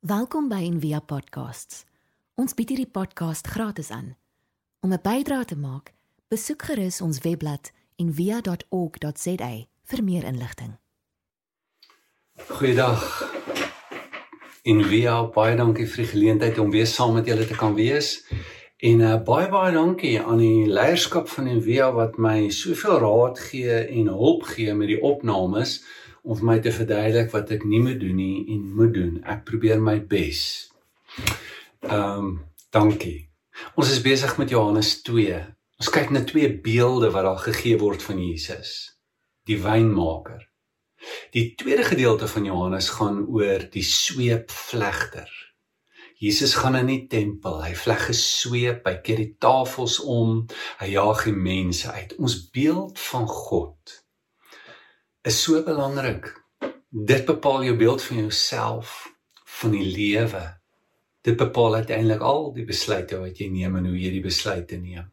Welkom by Envia Podcasts. Ons bied hierdie podcast gratis aan. Om 'n bydrae te maak, besoek gerus ons webblad en via.org.za vir meer inligting. Goeiedag. En via baie dankie vir die geleentheid om weer saam met julle te kan wees. En uh, baie baie dankie aan die leierskap van Envia wat my soveel raad gee en hulp gee met die opnames om vir my te verduidelik wat ek nie moet doen nie en moet doen. Ek probeer my bes. Ehm um, dankie. Ons is besig met Johannes 2. Ons kyk na twee beelde wat daar gegee word van Jesus, die wynmaker. Die tweede gedeelte van Johannes gaan oor die sweepvlegter. Jesus gaan in die tempel, hy vleg gesweep, hy keer die tafels om, hy jaag die mense uit. Ons beeld van God is so belangrik. Dit bepaal jou beeld van jouself, van die lewe. Dit bepaal uiteindelik al die besluite wat jy neem en hoe jy die besluite neem.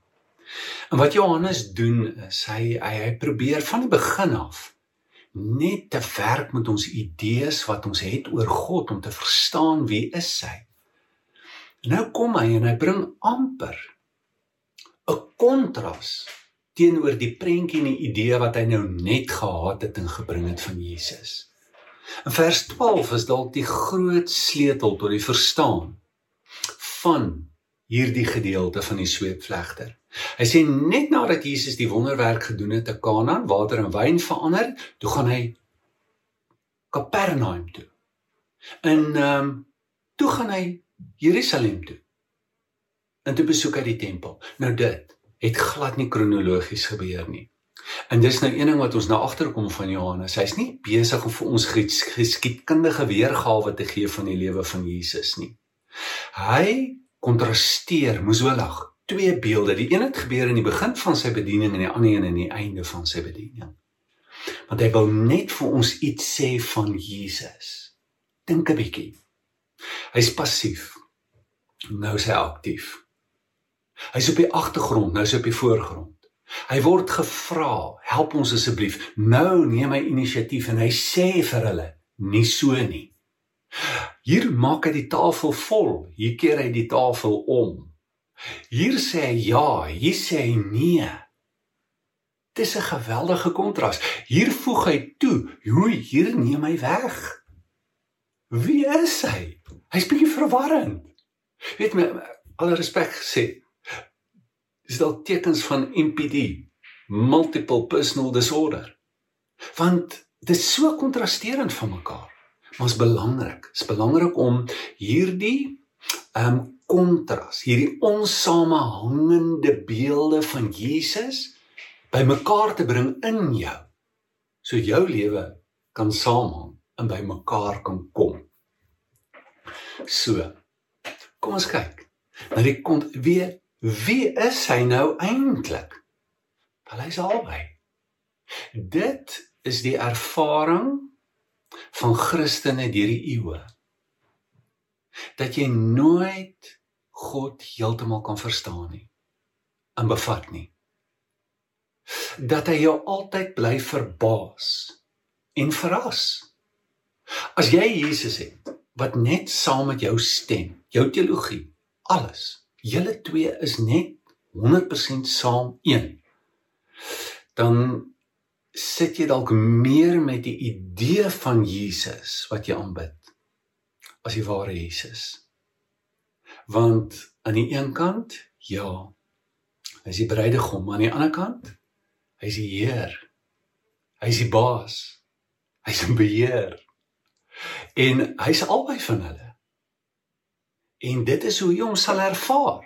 En wat Johannes doen is hy hy, hy probeer van die begin af net te werk met ons idees wat ons het oor God om te verstaan wie is hy. Nou kom hy en hy bring amper 'n kontras teenoor die prentjie en die idee wat hy nou net gehad het en gebring het van Jesus. In vers 12 is dalk die groot sleutel tot die verstaan van hierdie gedeelte van die sweepvlegter. Hy sê net nadat Jesus die wonderwerk gedoen het te Kanaan, water in wyn verander, toe gaan hy Kapernaum toe. En ehm um, toe gaan hy Jerusalem toe. En toe besoek hy die tempel. Nou dit het glad nie kronologies gebeur nie. En dis nou een ding wat ons nou agterkom van Johannes. Hy's nie besig om vir ons geskiedkundige weergawe te gee van die lewe van Jesus nie. Hy kontrasteer moeswillig twee beelde. Die een het gebeur in die begin van sy bediening en die ander een in die einde van sy bediening. Want hy wil net vir ons iets sê van Jesus. Dink 'n bietjie. Hy's passief. Nou is hy aktief. Hy's op die agtergrond, nou is hy op die voorgrond. Hy word gevra, "Help ons asseblief." Nou neem hy inisiatief en hy sê vir hulle, "Nie so nie." Hier maak hy die tafel vol. Hier keer hy die tafel om. Hier sê hy ja, hier sê hy nee. Dis 'n geweldige kontras. Hier voeg hy toe, "Hoe hier neem hy weg." Wie is hy? Hy's bietjie verwarrend. Weet my alle respek gesê. Dis dalk tekens van MPD, multiple personal disorder. Want dit is so kontrasterend van mekaar. Maar is belangrik. Is belangrik om hierdie ehm um, kontras, hierdie onsamehangende beelde van Jesus bymekaar te bring in jou. So jou lewe kan saamhang en bymekaar kan kom. So. Kom ons kyk. Na die kont wie wie is hy nou eintlik? Wel hy's albei. Dit is die ervaring van Christene deur die eeue dat jy nooit God heeltemal kan verstaan nie en bevat nie. Dat hy jou altyd bly verbaas en verras. As jy Jesus het wat net saam met jou stem, jou teologie, alles, julle twee is net 100% saam een. Dan sit jy dalk meer met die idee van Jesus wat jy aanbid as die ware Jesus. Want aan die een kant, ja, hy is die bruidegom, aan die ander kant, hy is die Heer. Hy is die baas. Hy is in beheer. En hy's albei van hulle. En dit is hoe jy hom sal ervaar.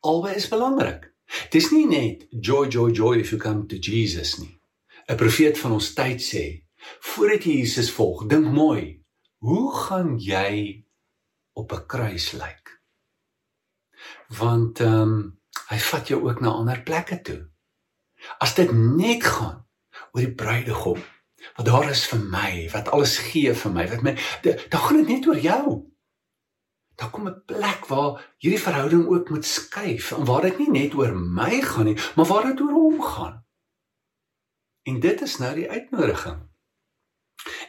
Albei is belangrik. Dis nie net joy joy joy if you come to Jesus nie. 'n Profeet van ons tyd sê, voordat jy Jesus volg, dink mooi, Hoe gaan jy op 'n kruis lyk? Want ehm um, hy vat jou ook na ander plekke toe. As dit net gaan oor die bruidegom, wat daar is vir my, wat alles gee vir my, wat my dan gaan dit net oor jou. Daar kom 'n plek waar hierdie verhouding ook moet skuif en waar dit nie net oor my gaan nie, maar waar dit oor hom gaan. En dit is nou die uitnodiging.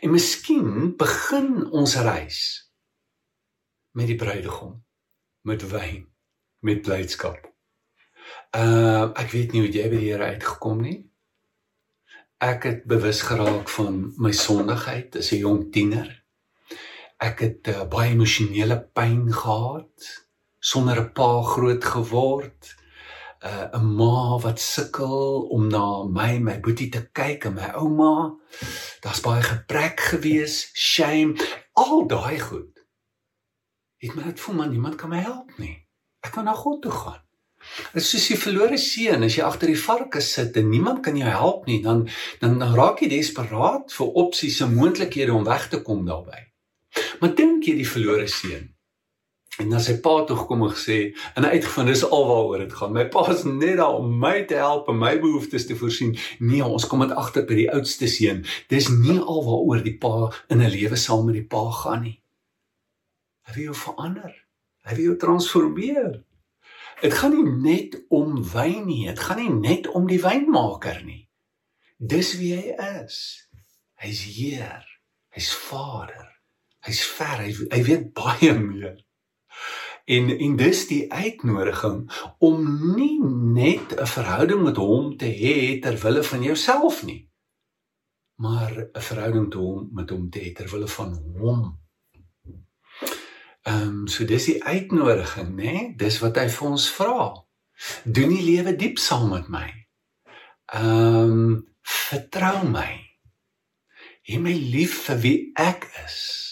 En miskien begin ons reis met die bruidegom met wyn met blydskap. Uh ek weet nie hoe jy by die Here uitgekom nie. Ek het bewus geraak van my sondigheid as 'n jong tiener. Ek het uh, baie emosionele pyn gehad sonder 'n pa groot geword. Uh, 'n ma wat sukkel om na my my boetie te kyk en my ouma. Daar's baie gebrek gewees, shame, al daai goed. Het my net voel man, niemand kan my help nie. Ek kan na God toe gaan. Dit is soos die verlore seun as jy agter die varke sit en niemand kan jou help nie, dan dan, dan raak jy desperaat vir opsies en moontlikhede om weg te kom daarbey. Maar dink jy die verlore seun En dan sy pa toe gekom en gesê en hy uitgevind dis alwaaroor dit gaan. My pa is net daar om my te help en my behoeftes te voorsien. Nee, ons kom dit agter by die oudste seun. Dis nie alwaaroor die pa in 'n lewe saam met die pa gaan nie. Hy wil jou verander. Hy wil jou transformeer. Dit gaan nie net om wyn nie. Dit gaan nie net om die wynmaker nie. Dis wie hy is. Hy's Heer. Hy's Vader. Hy's ver. Hy, hy weet baie meer. En en dis die uitnodiging om nie net 'n verhouding met hom te hê ter wille van jouself nie, maar 'n verhouding te hom met hom te hê ter wille van hom. Ehm um, so dis die uitnodiging, né? Nee? Dis wat hy vir ons vra. Doen die lewe diep saam met my. Ehm um, vertrou my. Hê my lief vir wie ek is.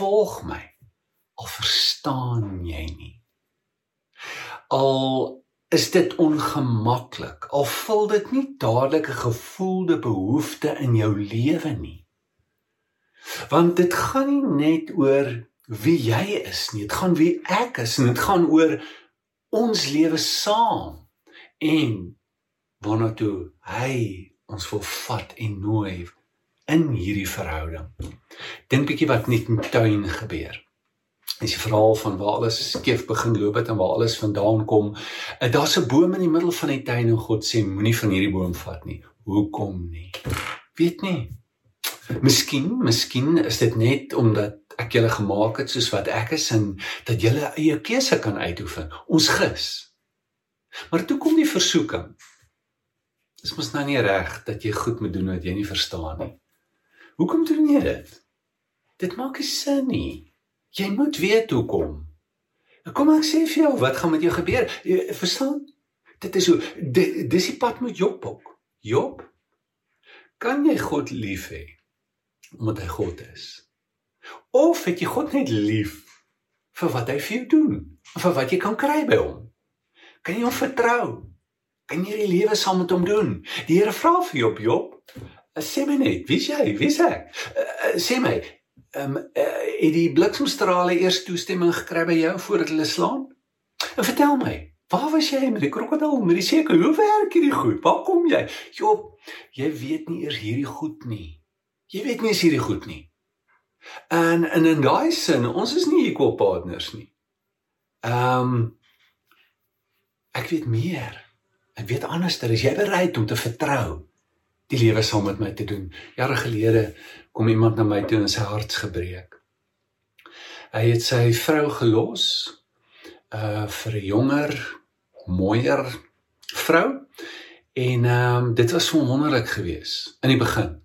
Volg my al verstaan jy nie. Al is dit ongemaklik, al vul dit nie dadelik 'n gevoelde behoefte in jou lewe nie. Want dit gaan nie net oor wie jy is nie, dit gaan wie ek is en dit gaan oor ons lewe saam en waarna toe hy ons wil vat en nooi in hierdie verhouding. Dink bietjie wat net in tuin gebeur is die verhaal van waar alles skeef begin loop het en waar alles vandaan kom. Uh, Daar's 'n boom in die middel van die tuin en God sê moenie van hierdie boom vat nie. Hoekom nie? Weet nie. Miskien, miskien is dit net omdat ek julle gemaak het soos wat ek is en dat julle eie keuse kan uitoefen. Ons gis. Maar toe kom die versoeking. Dis mos nou nie reg dat jy goed moet doen wat jy nie verstaan nie. Hoekom doen jy dit? Dit maak nie sin nie. Jy moet weet hoekom. Kom ek sê vir jou wat gaan met jou gebeur? Jy verstaan? Dit is hoe dit dis die pad met Job ook. Job kan jy God lief hê omdat hy God is? Of het jy God net lief vir wat hy vir jou doen? Vir wat jy kan kry by hom? Kan jy hom vertrou? Kan jy die lewe saam met hom doen? Die Here vra vir Job, Job, sê my net, wie is jy? Wie is ek? Uh, sê my, ehm um, uh, het die bliksemstrale eers toestemming gekry by jou voordat hulle slaan? En vertel my, waar was jy met die krokodil, met die seker? Hoe werk hierdie goed? Waar kom jy? Job, jy weet nie eers hierdie goed nie. Jy weet nie eers hierdie goed nie. En en in daai sin, ons is nie equal partners nie. Ehm um, ek weet meer. Ek weet anderster. Is jy bereid om te vertrou? Die lewe saam met my te doen. Jare gelede kom iemand na my toe en sy hart gebreek. Hy het sy vrou gelos uh vir 'n jonger, mooier vrou en ehm um, dit was so wonderlik geweest in die begin.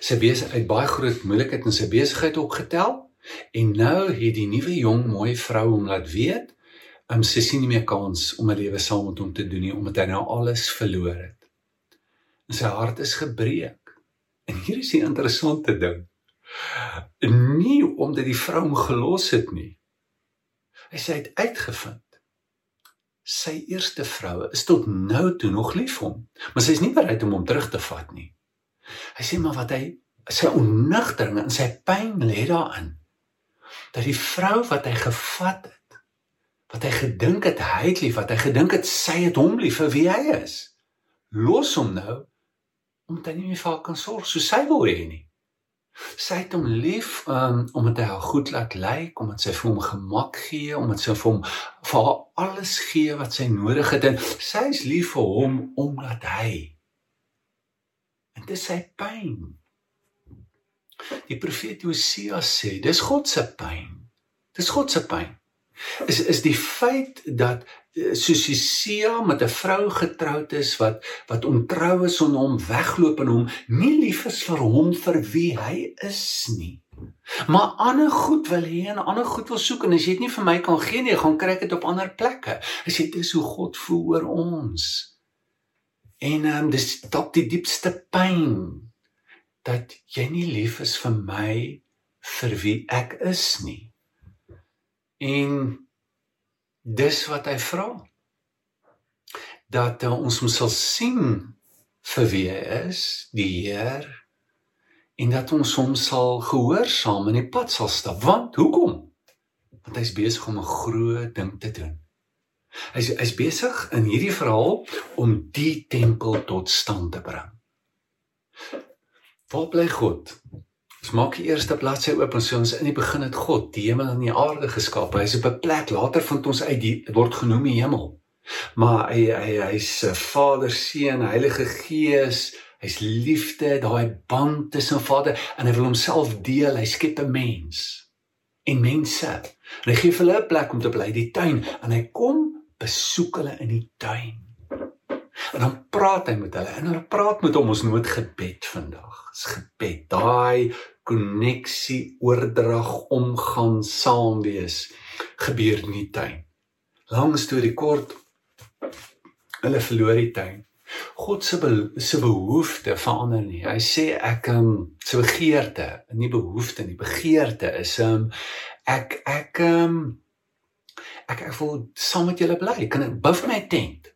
Sy besig uit baie groot moeilikheid in sy besigheid opgetel en nou het die nuwe jong mooi vrou hom laat weet, um, sy sien nie meer kans om 'n lewe saam met hom te doen nie omdat hy nou alles verloor het en sy hart is gebreek. En hier is die interessante ding. Nie omdat die vrou hom gelos het nie. Hy sê hy het uitgevind sy eerste vroue is tot nou toe nog lief vir hom, maar sy is nie bereid om hom terug te vat nie. Hy sê maar wat hy sy onnugtering en sy pyn lê daarin dat die vrou wat hy gevat het, wat hy gedink het hy het lief, wat hy gedink het sy het hom lief vir wie hy is, los hom nou omdat hy nie meer vir haar kan sorg soos sy wil hê nie. Sy het hom lief um, omdat hy haar goed laat lyk, omdat sy vir hom gemak gee, omdat sy vir hom vir haar alles gee wat sy nodig het en sy is lief vir hom omdat hy en dit is sy pyn. Die profeet Hosea sê, dis God se pyn. Dis God se pyn. Is is die feit dat eh, Susisia met 'n vrou getroud is wat wat ontrou is en hom wegloop en hom nie lief is vir hom vir wie hy is nie. Maar ander goed wil hê en ander goed wil soek en as jy dit nie vir my kan gee nie, gaan kry ek dit op ander plekke. As jy dis hoe God voel oor ons. En ehm um, dis tot die diepste pyn dat jy nie lief is vir my vir wie ek is nie. En dis wat hy vra. Dat uh, ons moet sal sien vir wie hy is, die Heer, en dat ons hom sal gehoorsaam in die pad sal stap. Want hoekom? Want hy's besig om 'n groot ding te doen. Hy's hy's besig in hierdie verhaal om die tempel tot stand te bring. Waar bly God? Ons maak die eerste bladsy oop en sê ons in die begin het God die hemel en die aarde geskaap. Hy's op 'n plek later vind ons uit die word genoem die hemel. Maar hy hy hy's Vader, Seun, Heilige Gees. Hy's liefde, daai band tussen Vader en hy wil homself deel. Hy skep 'n mens en mense. En hy gee hulle 'n plek om te bly, die tuin, en hy kom besoek hulle in die tuin. En dan praat hy met hulle en hulle praat met hom ons nood gebed vandag. Dis gebed. Daai koneksie, oordrag, omgaan, saam wees gebeur in die tuin. Lang storie kort. Hulle verloor die tuin. God se be se behoefte verander nie. Hy sê ek um se begeerte, nie behoefte nie, begeerte is um ek ek um ek ek wil saam met julle bly. Kan ek vir my tent?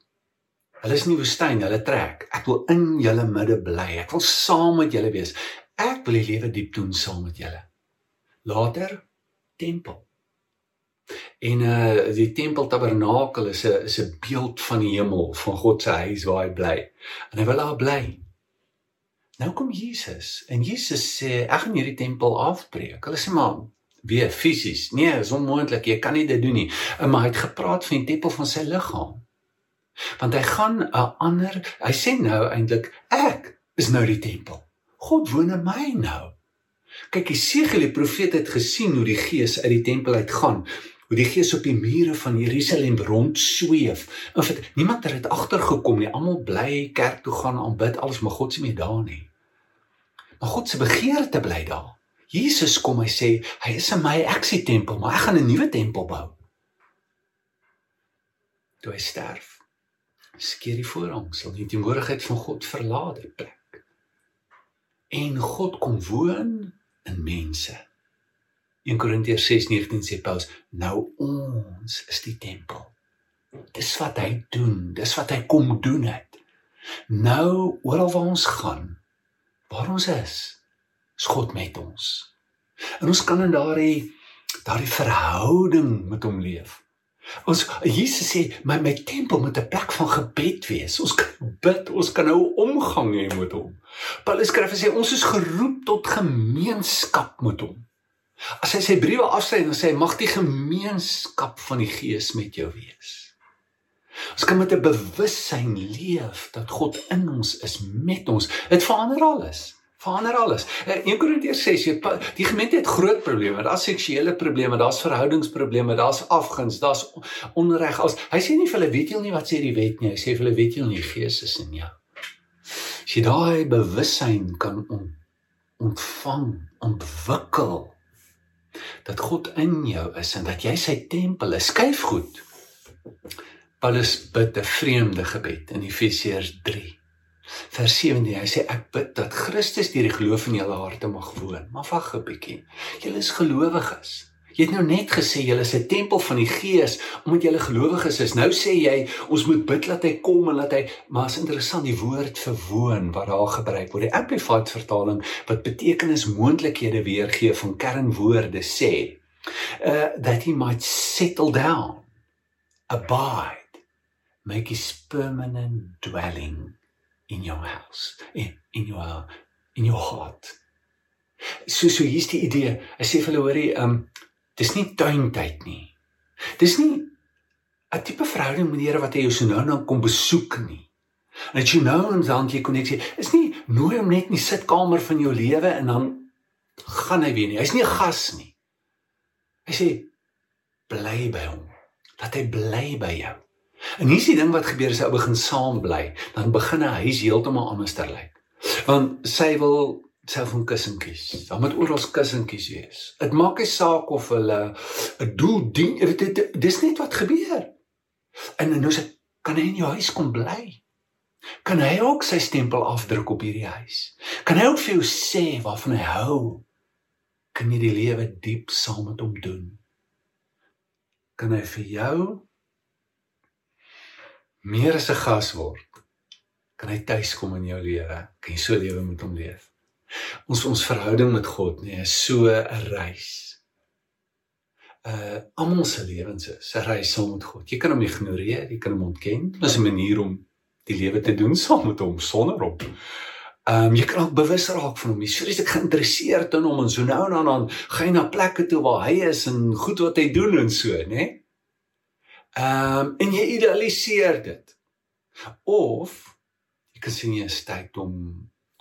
Hulle is nie woestyn, hulle trek. Ek wil in julle midde bly. Ek wil saam met julle wees. Ek wil die lewe diep doen saam met julle. Later tempel. En uh die tempel tabernakel is 'n is 'n beeld van die hemel, van God se huis waar hy bly. En hy wil daar bly. Nou kom Jesus en Jesus sê ek gaan hierdie tempel afbreek. Hulle sê maar weer fisies. Nee, is onmoontlik. Jy kan nie dit doen nie. Maar hy het gepraat van die tempel van sy liggaam. Want hy gaan 'n ander, hy sê nou eintlik ek is nou die tempel. God woon in my nou. Kyk, Jesegiel die profeet het gesien hoe die gees uit die tempel uitgaan, hoe die gees op die mure van Jerusalem rond sweef. En vir niemand het dit agtergekom nie. Almal bly kerk toe gaan aanbid, alles maar God se mee daar nie. Maar God se begeerte bly daar. Jesus kom hy sê, hy is in my eksie tempel, maar ek gaan 'n nuwe tempel bou. Toe hy sterf, skeer die voorhang, sal die teenwoordigheid van God verlaat die plek en God kom woon in mense. 1 Korintiërs 6:19 sê Paulus, nou ons is die tempel. Dis wat hy doen, dis wat hy kom doen het. Nou oral waar ons gaan, waar ons is, is God met ons. En ons kan in daardie daardie verhouding met hom leef. Ons Jesus sê my my tempel moet 'n plek van gebed wees. Ons kan bid, ons kan nou omgang hê met hom. Paulus skryf en sê ons is geroep tot gemeenskap met hom. As hy sy briewe afsluit en sê mag die gemeenskap van die Gees met jou wees. Ons kan met 'n bewussyn leef dat God in ons is, met ons. Dit verander alles verander alles. 1 eh, Korintiërs 6, die gemeente het groot probleme. Daar's seksuele probleme, daar's verhoudingsprobleme, daar's afguns, daar's onreg. As hy sê nie vir hulle weet jy nie wat sê die wet nie. Hy sê vir hulle weet jy nie gees is in jou. As jy daai bewussyn kan ontvang, ontwikkel dat God in jou is en dat jy sy tempel is, skuif goed. Paulus bid 'n vreemde gebed in Efesiërs 3 vers 17 hy sê ek bid dat Christus deur die geloof in julle harte mag woon. Maar wag 'n bietjie. Julle is gelowiges. Jy het nou net gesê julle is 'n tempel van die Gees omdat julle gelowiges is. Nou sê jy ons moet bid dat hy kom en dat hy maar is interessant die woord vir woon wat daar gebruik word. Die amplified vertaling wat betekenis moontlikhede weergee van kernwoorde sê uh that he might settle down abide make his permanent dwelling in your house in in your in your heart. So so hier's die idee. Ek sê vir hulle hoorie, um dis nie tuintyd nie. Dis nie 'n tipe verhouding met die Here wat hy jou so nou nou kom besoek nie. En as jy nou en dan jy koneksie, is nie nooi hom net in die sitkamer van jou lewe en dan gaan hy weer nie. Hy's nie 'n gas nie. Hy sê bly by hom. Dat hy bly by jou. En hier's die ding wat gebeur as jy begin saam bly, dan begin 'n huis heeltemal anders te lyk. Want sy wil self van kussentjies. Dan moet oral kussentjies wees. Dit maak nie saak of hulle 'n doel dien, dit, dit dis net wat gebeur. En nou sê kan hy in jou huis kom bly? Kan hy ook sy stempel afdruk op hierdie huis? Kan hy ook vir jou sê waarvan hy hou? Kan jy die lewe diep saam met hom doen? Kan hy vir jou meer as 'n gas word? Kan hy tuiskom in jou lewe? Kan jy so lewe met hom leef? Ons ons verhouding met God, nee, is so 'n reis. Uh almal se lewens is 'n reis saam met God. Jy kan hom ignoreer, jy kan hom ontken. Dit is 'n manier om die lewe te doen saam met hom sonder hom. Ehm um, jy kan ook bewus raak van hom. Jy sê ek geïnteresseerd in hom en so nou en dan gaan jy na plekke toe waar hy is en goed wat hy doen en so, né? Nee? Ehm um, en jy idealiseer dit. Of jy kan sien jy is tyd om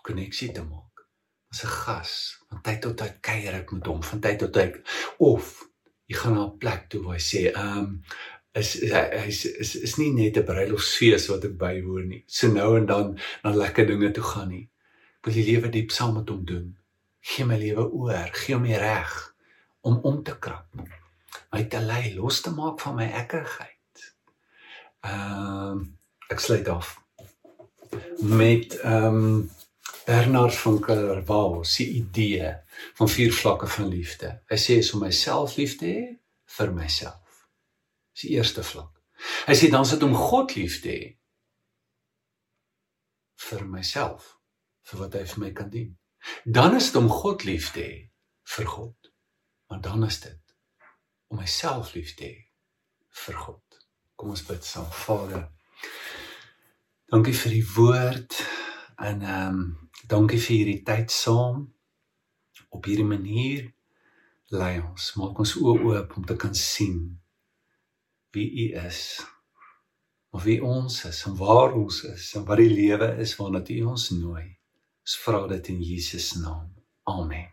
koneksie te maak. As 'n gas, van tyd tot tyd kuier ek met hom, van tyd tot tyd. Of jy gaan na 'n plek toe waar hy sê, ehm um, is is hy is, is is nie net 'n bruilofsfees wat ek bywoon nie. So nou en dan na lekker dinge toe gaan nie. Ek wil die lewe diep saam met hom doen. Gee my lewe oor, gee hom die reg om om te krap my te lei los te maak van my ekkigheid. Ehm um, ek sluit af met ehm um, Bernard van Clairvaux se idee van vier vlakke van liefde. Hy sê is om myself lief te hê vir myself. Dis die eerste vlak. Hy sê dan sit om God lief te hê vir myself, vir wat hy vir my kan doen. Dan is dit om God lief te hê vir God. Maar dan is dit om myself lief te hê vir God. Kom ons bid saam. Vader, dankie vir die woord en ehm um, dankie vir hierdie tyd saam op hierdie manier lei ons. Maak ons oë oop om te kan sien wie U is. Of wie ons is en waar ons is en wat die lewe is waarna U ons nooi. Ons vra dit in Jesus naam. Amen.